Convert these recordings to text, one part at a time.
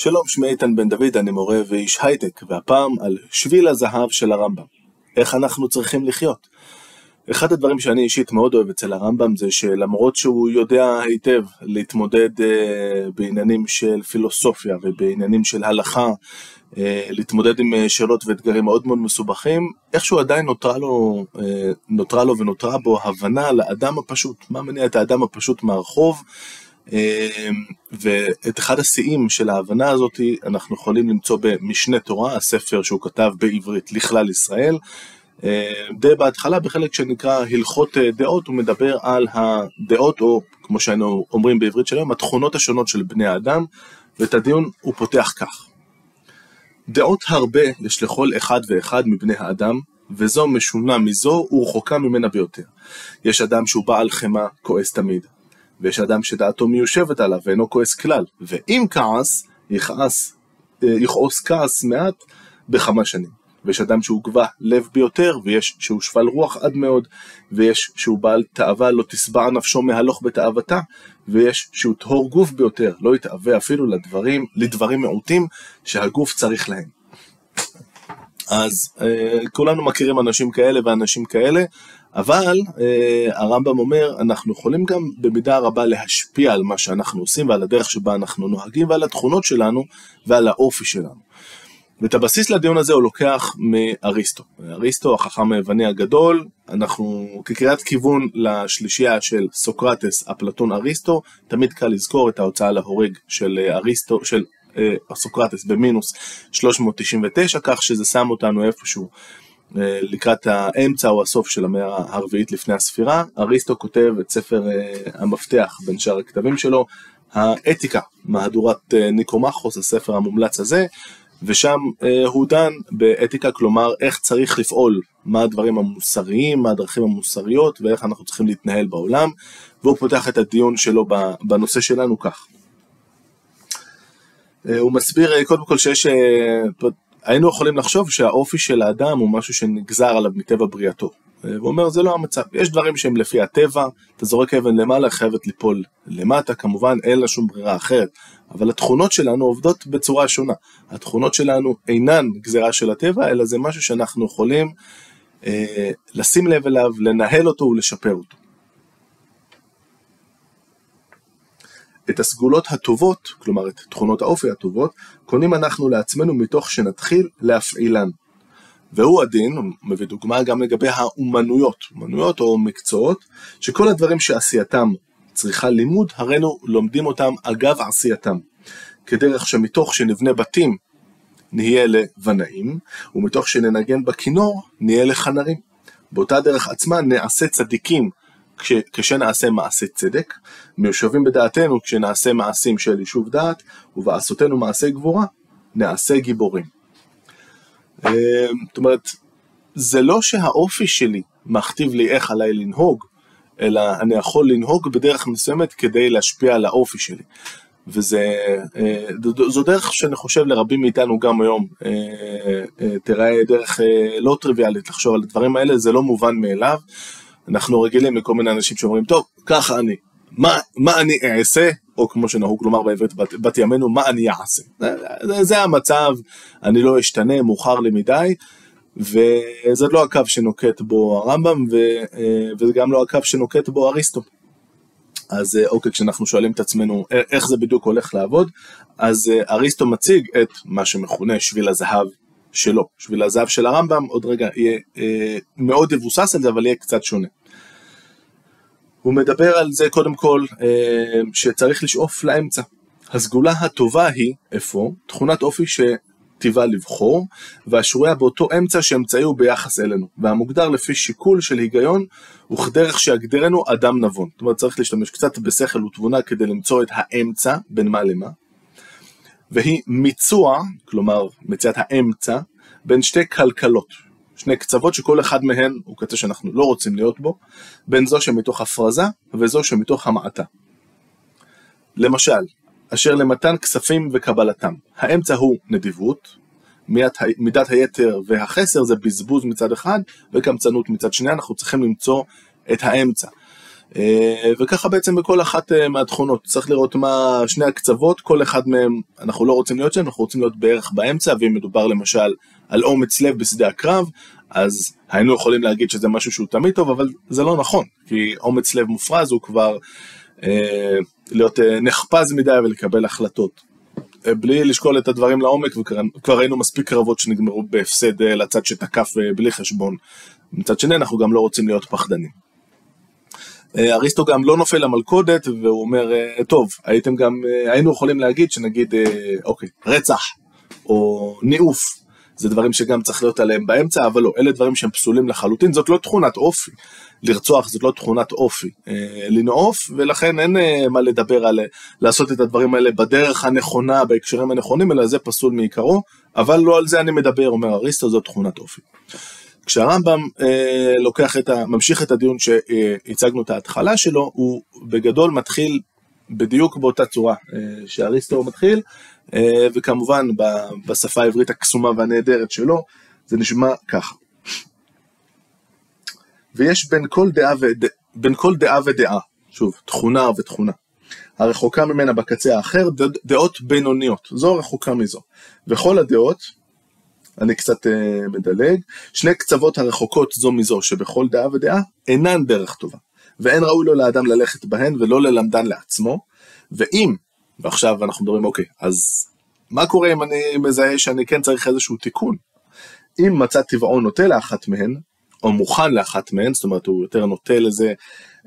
שלום, שמי איתן בן דוד, אני מורה ואיש הייטק, והפעם על שביל הזהב של הרמב"ם. איך אנחנו צריכים לחיות? אחד הדברים שאני אישית מאוד אוהב אצל הרמב"ם זה שלמרות שהוא יודע היטב להתמודד uh, בעניינים של פילוסופיה ובעניינים של הלכה, uh, להתמודד עם uh, שאלות ואתגרים מאוד מאוד מסובכים, איכשהו עדיין נותרה לו, uh, נותרה לו ונותרה בו הבנה לאדם הפשוט, מה מניע את האדם הפשוט מהרחוב. אמ, ואת אחד השיאים של ההבנה הזאת אנחנו יכולים למצוא במשנה תורה, הספר שהוא כתב בעברית לכלל ישראל. אמ, די בהתחלה בחלק שנקרא הלכות אה, דעות הוא מדבר על הדעות או כמו שהיינו אומרים בעברית של היום התכונות השונות של בני האדם ואת הדיון הוא פותח כך דעות הרבה יש לכל אחד ואחד מבני האדם וזו משונה מזו ורחוקה ממנה ביותר. יש אדם שהוא בעל חמאה כועס תמיד, ויש אדם שדעתו מיושבת עליו ואינו כועס כלל, ואם כעס, יכעס, אה, יכעוס כעס מעט בכמה שנים. ויש אדם שהוא גבה לב ביותר, ויש שהוא שפל רוח עד מאוד, ויש שהוא בעל תאווה לא תשבע נפשו מהלוך בתאוותה, ויש שהוא טהור גוף ביותר, לא יתאווה אפילו לדברים, לדברים מעוטים שהגוף צריך להם. אז אה, כולנו מכירים אנשים כאלה ואנשים כאלה, אבל אה, הרמב"ם אומר, אנחנו יכולים גם במידה רבה להשפיע על מה שאנחנו עושים ועל הדרך שבה אנחנו נוהגים ועל התכונות שלנו ועל האופי שלנו. ואת הבסיס לדיון הזה הוא לוקח מאריסטו. אריסטו, החכם היווני הגדול, אנחנו כקריאת כיוון לשלישייה של סוקרטס, אפלטון, אריסטו, תמיד קל לזכור את ההוצאה להורג של אריסטו, של אה, סוקרטס במינוס 399, כך שזה שם אותנו איפשהו אה, לקראת האמצע או הסוף של המאה הרביעית לפני הספירה. אריסטו כותב את ספר אה, המפתח בין שאר הכתבים שלו, האתיקה, מהדורת אה, ניקומחוס, הספר המומלץ הזה, ושם הוא דן באתיקה, כלומר איך צריך לפעול, מה הדברים המוסריים, מה הדרכים המוסריות ואיך אנחנו צריכים להתנהל בעולם, והוא פותח את הדיון שלו בנושא שלנו כך. הוא מסביר קודם כל שיש היינו יכולים לחשוב שהאופי של האדם הוא משהו שנגזר עליו מטבע בריאתו. והוא אומר זה לא המצב, יש דברים שהם לפי הטבע, אתה זורק אבן למעלה, חייבת ליפול למטה, כמובן אין לה שום ברירה אחרת, אבל התכונות שלנו עובדות בצורה שונה. התכונות שלנו אינן גזירה של הטבע, אלא זה משהו שאנחנו יכולים אה, לשים לב אליו, לנהל אותו ולשפר אותו. את הסגולות הטובות, כלומר את תכונות האופי הטובות, קונים אנחנו לעצמנו מתוך שנתחיל להפעילן. והוא הדין, הוא מביא דוגמה גם לגבי האומנויות, אומנויות או מקצועות, שכל הדברים שעשייתם צריכה לימוד, הרינו לומדים אותם אגב עשייתם. כדרך שמתוך שנבנה בתים נהיה לבנאים, ומתוך שננגן בכינור נהיה לחנרים. באותה דרך עצמה נעשה צדיקים כש, כשנעשה מעשה צדק, מיושבים בדעתנו כשנעשה מעשים של יישוב דעת, ובעשותנו מעשי גבורה, נעשה גיבורים. אה, זאת אומרת, זה לא שהאופי שלי מכתיב לי איך עליי לנהוג, אלא אני יכול לנהוג בדרך מסוימת כדי להשפיע על האופי שלי. וזה, אה, דרך שאני חושב לרבים מאיתנו גם היום אה, תראה דרך לא טריוויאלית לחשוב על הדברים האלה, זה לא מובן מאליו. אנחנו רגילים לכל מיני אנשים שאומרים, טוב, ככה אני, מה, מה אני אעשה, או כמו שנהוג לומר בעברית בת, בת ימינו, מה אני אעשה. זה, זה המצב, אני לא אשתנה, מאוחר לי מדי, וזה לא הקו שנוקט בו הרמב"ם, ו, אה, וזה גם לא הקו שנוקט בו אריסטו. אז אה, אוקיי, כשאנחנו שואלים את עצמנו איך זה בדיוק הולך לעבוד, אז אה, אריסטו מציג את מה שמכונה שביל הזהב שלו. שביל הזהב של הרמב"ם, עוד רגע יהיה אה, מאוד יבוסס על זה, אבל יהיה קצת שונה. הוא מדבר על זה קודם כל אה, שצריך לשאוף לאמצע. הסגולה הטובה היא, איפה? תכונת אופי שטיבה לבחור, והשרויה באותו אמצע שאמצעי הוא ביחס אלינו, והמוגדר לפי שיקול של היגיון, וכדרך שיגדירנו אדם נבון. זאת אומרת, צריך להשתמש קצת בשכל ותבונה כדי למצוא את האמצע בין מה למה. והיא מיצוע, כלומר מציאת האמצע, בין שתי כלכלות, שני קצוות שכל אחד מהן הוא קצה שאנחנו לא רוצים להיות בו, בין זו שמתוך הפרזה וזו שמתוך המעטה. למשל, אשר למתן כספים וקבלתם. האמצע הוא נדיבות, מידת, מידת היתר והחסר זה בזבוז מצד אחד וקמצנות מצד שני, אנחנו צריכים למצוא את האמצע. אה, וככה בעצם בכל אחת אה, מהתכונות, צריך לראות מה שני הקצוות, כל אחד מהם אנחנו לא רוצים להיות שם, אנחנו רוצים להיות בערך באמצע, ואם מדובר למשל על אומץ לב בשדה הקרב, אז היינו יכולים להגיד שזה משהו שהוא תמיד טוב, אבל זה לא נכון, כי אומץ לב מופרז הוא כבר אה, להיות אה, נחפז מדי ולקבל החלטות. אה, בלי לשקול את הדברים לעומק, וכבר ראינו מספיק קרבות שנגמרו בהפסד אה, לצד שתקף אה, בלי חשבון. מצד שני, אנחנו גם לא רוצים להיות פחדנים. אה, אריסטו גם לא נופל למלכודת, והוא אומר, אה, טוב, הייתם גם, אה, היינו יכולים להגיד שנגיד, אוקיי, רצח, או ניאוף, זה דברים שגם צריך להיות עליהם באמצע, אבל לא, אלה דברים שהם פסולים לחלוטין, זאת לא תכונת אופי. לרצוח זאת לא תכונת אופי. לנעוף, ולכן אין מה לדבר על לעשות את הדברים האלה בדרך הנכונה, בהקשרים הנכונים, אלא זה פסול מעיקרו, אבל לא על זה אני מדבר, אומר אריסטו, זאת תכונת אופי. כשהרמב"ם אה, לוקח את ה... ממשיך את הדיון שהצגנו את ההתחלה שלו, הוא בגדול מתחיל בדיוק באותה צורה אה, שאריסטו מתחיל, אה, וכמובן בשפה העברית הקסומה והנהדרת שלו, זה נשמע ככה. ויש בין כל דעה, וד... בין כל דעה ודעה, שוב, תכונה ותכונה, הרחוקה ממנה בקצה האחר, דעות בינוניות, זו רחוקה מזו. וכל הדעות, אני קצת uh, מדלג, שני קצוות הרחוקות זו מזו שבכל דעה ודעה אינן דרך טובה, ואין ראוי לו לאדם ללכת בהן ולא ללמדן לעצמו, ואם, ועכשיו אנחנו מדברים אוקיי, אז מה קורה אם אני מזהה שאני כן צריך איזשהו תיקון? אם מצא טבעו נוטה לאחת מהן, או מוכן לאחת מהן, זאת אומרת הוא יותר נוטה לזה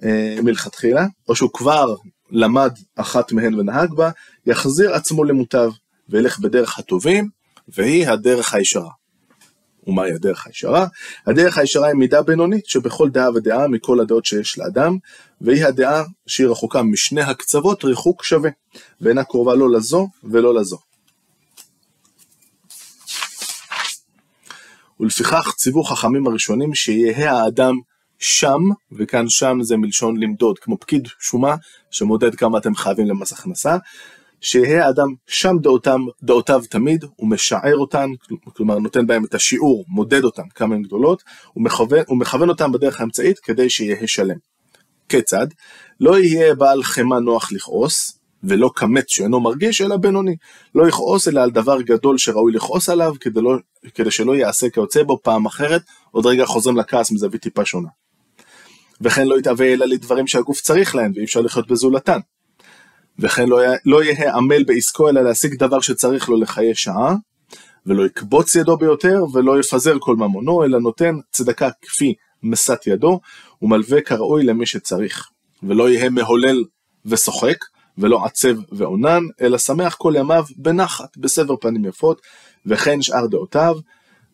אה, מלכתחילה, או שהוא כבר למד אחת מהן ונהג בה, יחזיר עצמו למוטב, וילך בדרך הטובים, והיא הדרך הישרה. ומהי הדרך הישרה? הדרך הישרה היא מידה בינונית שבכל דעה ודעה מכל הדעות שיש לאדם, והיא הדעה שהיא רחוקה משני הקצוות ריחוק שווה, ואינה קרובה לא לזו ולא לזו. ולפיכך ציוו חכמים הראשונים שיהא האדם שם, וכאן שם זה מלשון למדוד, כמו פקיד שומה שמודד כמה אתם חייבים למס הכנסה, שיהא האדם שם דעותם, דעותיו תמיד, הוא משער אותן, כלומר נותן בהם את השיעור, מודד אותן כמה הן גדולות, ומכוון, ומכוון אותן בדרך האמצעית כדי שיהא שלם. כיצד? לא יהיה בעל חמא נוח לכעוס, ולא כמת שאינו מרגיש, אלא בינוני. לא יכעוס אלא על דבר גדול שראוי לכעוס עליו, כדי, לא, כדי שלא יעשה כיוצא בו פעם אחרת, עוד רגע חוזרים לכעס מזווית טיפה שונה. וכן לא יתהווה אלא לדברים שהגוף צריך להם, ואי אפשר לחיות בזולתן. וכן לא, לא יהא עמל בעסקו אלא להשיג דבר שצריך לו לחיי שעה, ולא יקבוץ ידו ביותר, ולא יפזר כל ממונו, אלא נותן צדקה כפי משאת ידו, ומלווה כראוי למי שצריך. ולא יהא מהולל ושוחק, ולא עצב ועונן, אלא שמח כל ימיו בנחת, בסבר פנים יפות, וכן שאר דעותיו,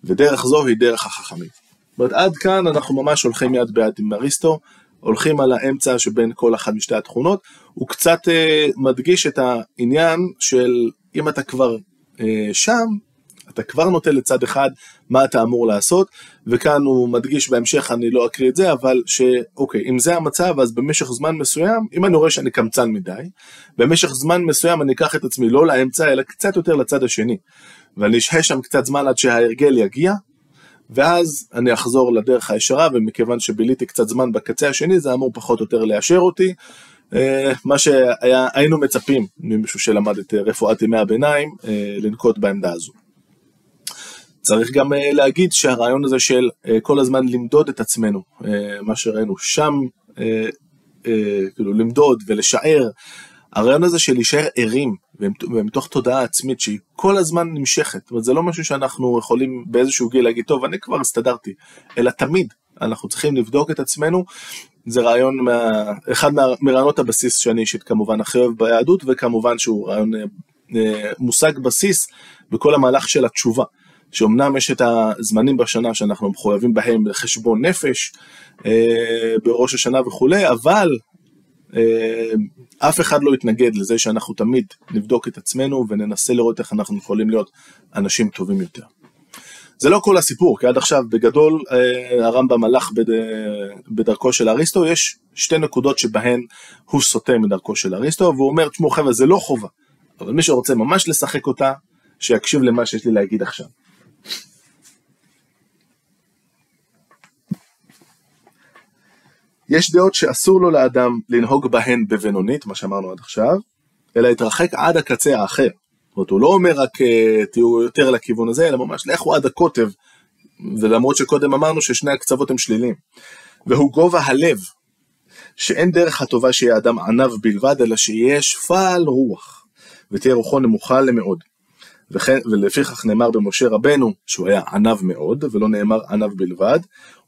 ודרך זו היא דרך החכמים. זאת אומרת, עד כאן אנחנו ממש הולכים יד ביד עם אריסטו, הולכים על האמצע שבין כל אחת משתי התכונות, הוא קצת אה, מדגיש את העניין של אם אתה כבר אה, שם, אתה כבר נוטה לצד אחד מה אתה אמור לעשות, וכאן הוא מדגיש בהמשך, אני לא אקריא את זה, אבל שאוקיי, אם זה המצב, אז במשך זמן מסוים, אם אני רואה שאני קמצן מדי, במשך זמן מסוים אני אקח את עצמי לא לאמצע, אלא קצת יותר לצד השני, ואני אשהה שם קצת זמן עד שההרגל יגיע, ואז אני אחזור לדרך הישרה, ומכיוון שביליתי קצת זמן בקצה השני, זה אמור פחות או יותר לאשר אותי. אה, מה שהיינו מצפים ממישהו שלמד את רפואת ימי הביניים, אה, לנקוט בעמדה הזו. צריך גם אה, להגיד שהרעיון הזה של כל הזמן למדוד את עצמנו, מה שראינו שם, כאילו למדוד ולשער, הרעיון הזה של להישאר ערים ומתוך תודעה עצמית שהיא כל הזמן נמשכת, זאת אומרת זה לא משהו שאנחנו יכולים באיזשהו גיל להגיד טוב אני כבר הסתדרתי, אלא תמיד אנחנו צריכים לבדוק את עצמנו, זה רעיון, מה, אחד מרעיונות הבסיס שאני אישית כמובן הכי אוהב ביהדות וכמובן שהוא רעיון אה, אה, מושג בסיס בכל המהלך של התשובה. שאומנם יש את הזמנים בשנה שאנחנו מחויבים בהם לחשבון נפש אה, בראש השנה וכולי, אבל אה, אף אחד לא יתנגד לזה שאנחנו תמיד נבדוק את עצמנו וננסה לראות איך אנחנו יכולים להיות אנשים טובים יותר. זה לא כל הסיפור, כי עד עכשיו בגדול אה, הרמב"ם הלך בדרכו של אריסטו, יש שתי נקודות שבהן הוא סוטה מדרכו של אריסטו, והוא אומר, תשמעו חבר'ה, זה לא חובה, אבל מי שרוצה ממש לשחק אותה, שיקשיב למה שיש לי להגיד עכשיו. יש דעות שאסור לו לאדם לנהוג בהן בבינונית, מה שאמרנו עד עכשיו, אלא להתרחק עד הקצה האחר. זאת אומרת, הוא לא אומר רק אה, תהיו יותר לכיוון הזה, אלא ממש לכו עד הקוטב, ולמרות שקודם אמרנו ששני הקצוות הם שליליים. והוא גובה הלב, שאין דרך הטובה שיהיה אדם עניו בלבד, אלא שיהיה שפל רוח, ותהיה רוחו נמוכה למאוד. ולפיכך נאמר במשה רבנו שהוא היה עניו מאוד, ולא נאמר עניו בלבד,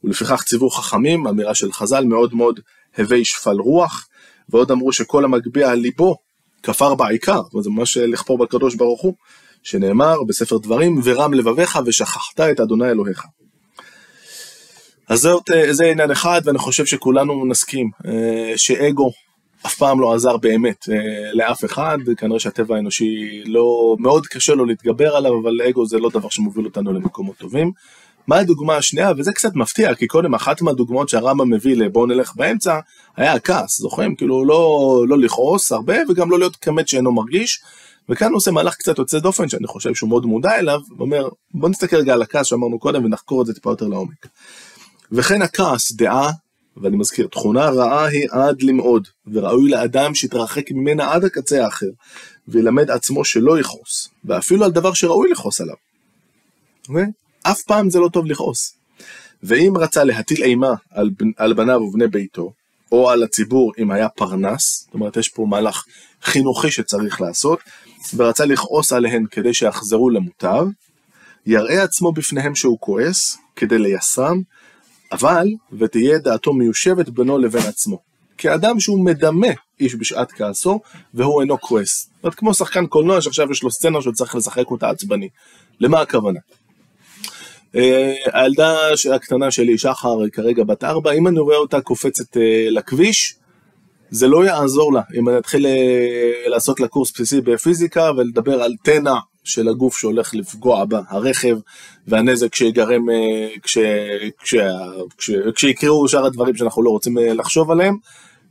ולפיכך ציוו חכמים, אמירה של חז"ל מאוד מאוד הווי שפל רוח, ועוד אמרו שכל המגביה על ליבו כפר בעיקר, וזה ממש לכפור בקדוש ברוך הוא, שנאמר בספר דברים, ורם לבביך ושכחת את אדוני אלוהיך. אז זאת, אה, זה עניין אחד, ואני חושב שכולנו נסכים אה, שאגו אף פעם לא עזר באמת אה, לאף אחד, כנראה שהטבע האנושי לא, מאוד קשה לו להתגבר עליו, אבל אגו זה לא דבר שמוביל אותנו למקומות טובים. מה הדוגמה השנייה? וזה קצת מפתיע, כי קודם אחת מהדוגמאות שהרמב"ם מביא ל"בואו נלך באמצע", היה הכעס, זוכרים? כאילו לא, לא לכעוס הרבה, וגם לא להיות כמת שאינו מרגיש. וכאן הוא עושה מהלך קצת יוצא דופן, שאני חושב שהוא מאוד מודע אליו, ואומר, בוא נסתכל רגע על הכעס שאמרנו קודם, ונחקור את זה טיפה יותר לעומק. וכן הכעס, דעה, ואני מזכיר, תכונה רעה היא עד למאוד, וראוי לאדם שיתרחק ממנה עד הקצה האחר, וילמד עצמו שלא יכעוס, ואפילו על דבר שראוי לכעוס עליו. Okay? אף פעם זה לא טוב לכעוס. ואם רצה להטיל אימה על, על בניו ובני ביתו, או על הציבור אם היה פרנס, זאת אומרת יש פה מהלך חינוכי שצריך לעשות, ורצה לכעוס עליהן כדי שיחזרו למוטב, יראה עצמו בפניהם שהוא כועס, כדי לייסרם, אבל ותהיה דעתו מיושבת בינו לבין עצמו. כאדם שהוא מדמה איש בשעת כעסו, והוא אינו כועס. זאת אומרת, כמו שחקן קולנוע שעכשיו יש לו סצנה שהוא צריך לשחק אותה עצבני. למה הכוונה? אה, הילדה הקטנה שלי, שחר, כרגע בת ארבע, אם אני רואה אותה קופצת אה, לכביש, זה לא יעזור לה אם אני אתחיל אה, לעשות לה קורס בסיסי בפיזיקה ולדבר על תנע של הגוף שהולך לפגוע בה, הרכב, והנזק שיגרם כשיקראו שאר הדברים שאנחנו לא רוצים לחשוב עליהם.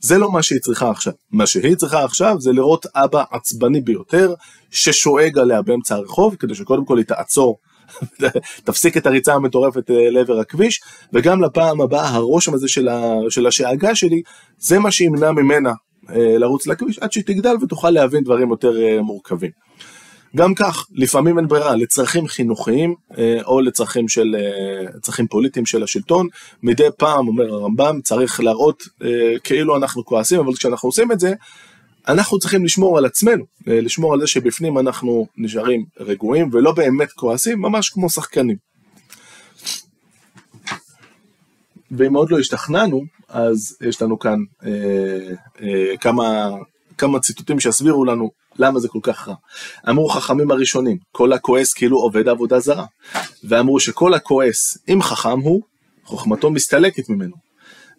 זה לא מה שהיא צריכה עכשיו. מה שהיא צריכה עכשיו זה לראות אבא עצבני ביותר, ששואג עליה באמצע הרחוב, כדי שקודם כל היא תעצור תפסיק את הריצה המטורפת אה, לעבר הכביש, וגם לפעם הבאה הרושם הזה של, ה, של השאגה שלי, זה מה שימנע ממנה אה, לרוץ לכביש עד שהיא תגדל ותוכל להבין דברים יותר אה, מורכבים. גם כך, לפעמים אין ברירה, לצרכים חינוכיים או לצרכים של, צרכים פוליטיים של השלטון, מדי פעם, אומר הרמב"ם, צריך להראות כאילו אנחנו כועסים, אבל כשאנחנו עושים את זה, אנחנו צריכים לשמור על עצמנו, לשמור על זה שבפנים אנחנו נשארים רגועים ולא באמת כועסים, ממש כמו שחקנים. ואם עוד לא השתכנענו, אז יש לנו כאן אה, אה, כמה, כמה ציטוטים שיסבירו לנו למה זה כל כך רע. אמרו חכמים הראשונים, כל הכועס כאילו עובד עבודה זרה. ואמרו שכל הכועס, אם חכם הוא, חוכמתו מסתלקת ממנו.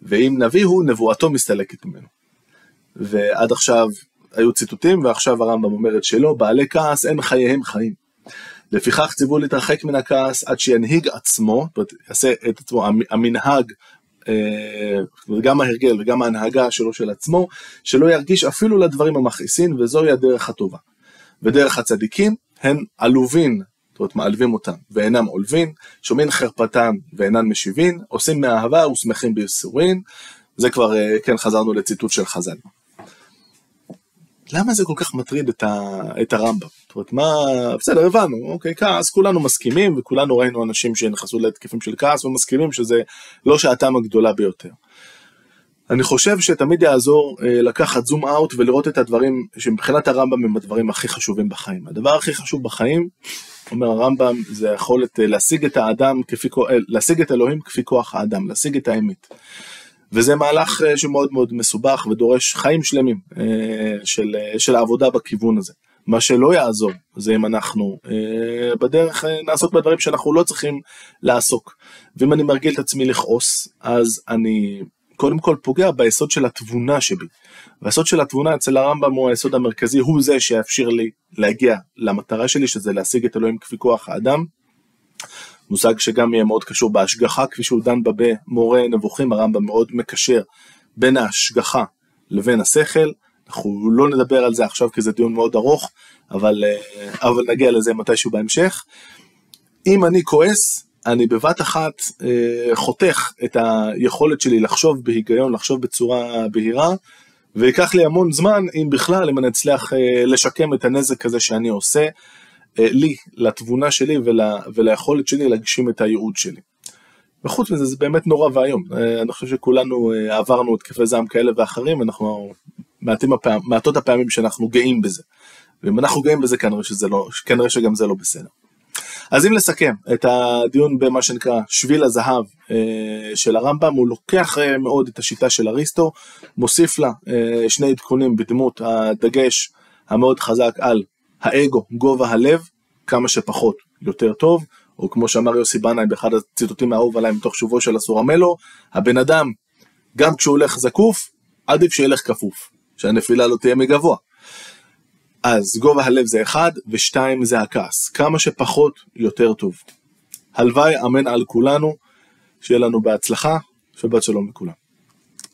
ואם נביא הוא, נבואתו מסתלקת ממנו. ועד עכשיו היו ציטוטים, ועכשיו הרמב"ם אומר את שלו, בעלי כעס אין חייהם חיים. לפיכך ציוו להתרחק מן הכעס עד שינהיג עצמו, זאת אומרת, יעשה את עצמו, המנהג, אה, גם ההרגל וגם ההנהגה שלו של עצמו, שלא ירגיש אפילו לדברים המכעיסין, וזוהי הדרך הטובה. ודרך הצדיקים הן עלובין, זאת אומרת מעלבים אותם, ואינם עולבין, שומעים חרפתם ואינן משיבין, עושים מאהבה ושמחים בייסורין, זה כבר, אה, כן, חזרנו לציטוט של חז"ל. למה זה כל כך מטריד את, ה, את הרמב"ם? זאת אומרת, מה... בסדר, הבנו, אוקיי, כעס, כולנו מסכימים, וכולנו ראינו אנשים שנכנסו להתקפים של כעס, ומסכימים שזה לא שעתם הגדולה ביותר. אני חושב שתמיד יעזור אה, לקחת זום אאוט ולראות את הדברים שמבחינת הרמב"ם הם הדברים הכי חשובים בחיים. הדבר הכי חשוב בחיים, אומר הרמב"ם, זה היכולת אה, להשיג את האדם כפי, אה, להשיג את אלוהים כפי כוח האדם, להשיג את האמת. וזה מהלך אה, שמאוד מאוד מסובך ודורש חיים שלמים אה, של, אה, של העבודה בכיוון הזה. מה שלא יעזור זה אם אנחנו בדרך נעסוק בדברים שאנחנו לא צריכים לעסוק. ואם אני מרגיל את עצמי לכעוס, אז אני קודם כל פוגע ביסוד של התבונה שבי. והיסוד של התבונה אצל הרמב"ם הוא היסוד המרכזי, הוא זה שיאפשר לי להגיע למטרה שלי, שזה להשיג את אלוהים כפי כוח האדם. מושג שגם יהיה מאוד קשור בהשגחה, כפי שהוא דן בה במורה נבוכים, הרמב"ם מאוד מקשר בין ההשגחה לבין השכל. אנחנו לא נדבר על זה עכשיו כי זה דיון מאוד ארוך, אבל, אה, אבל נגיע לזה מתישהו בהמשך. אם אני כועס, אני בבת אחת אה, חותך את היכולת שלי לחשוב בהיגיון, לחשוב בצורה בהירה, וייקח לי המון זמן, אם בכלל, אם אני אצליח אה, לשקם את הנזק הזה שאני עושה, לי, לתבונה שלי ול, וליכולת שלי להגשים את הייעוד שלי. וחוץ מזה זה באמת נורא ואיום, אה, אני חושב שכולנו אה, עברנו התקפי זעם כאלה ואחרים, אנחנו מעטים הפעם, מעטות הפעמים שאנחנו גאים בזה. ואם אנחנו גאים בזה כנראה, שזה לא, כנראה שגם זה לא בסדר. אז אם לסכם את הדיון במה שנקרא שביל הזהב אה, של הרמב"ם, הוא לוקח אה, מאוד את השיטה של אריסטו, מוסיף לה אה, שני עדכונים בדמות הדגש המאוד חזק על האגו, גובה הלב, כמה שפחות יותר טוב, או כמו שאמר יוסי בנאי באחד הציטוטים האהוב עליי מתוך שובו של אסורמלו, הבן אדם, גם כשהוא הולך זקוף, עדיף שילך כפוף, שהנפילה לא תהיה מגבוה. אז גובה הלב זה אחד, ושתיים זה הכעס. כמה שפחות, יותר טוב. הלוואי, אמן על כולנו, שיהיה לנו בהצלחה, שבת שלום לכולם.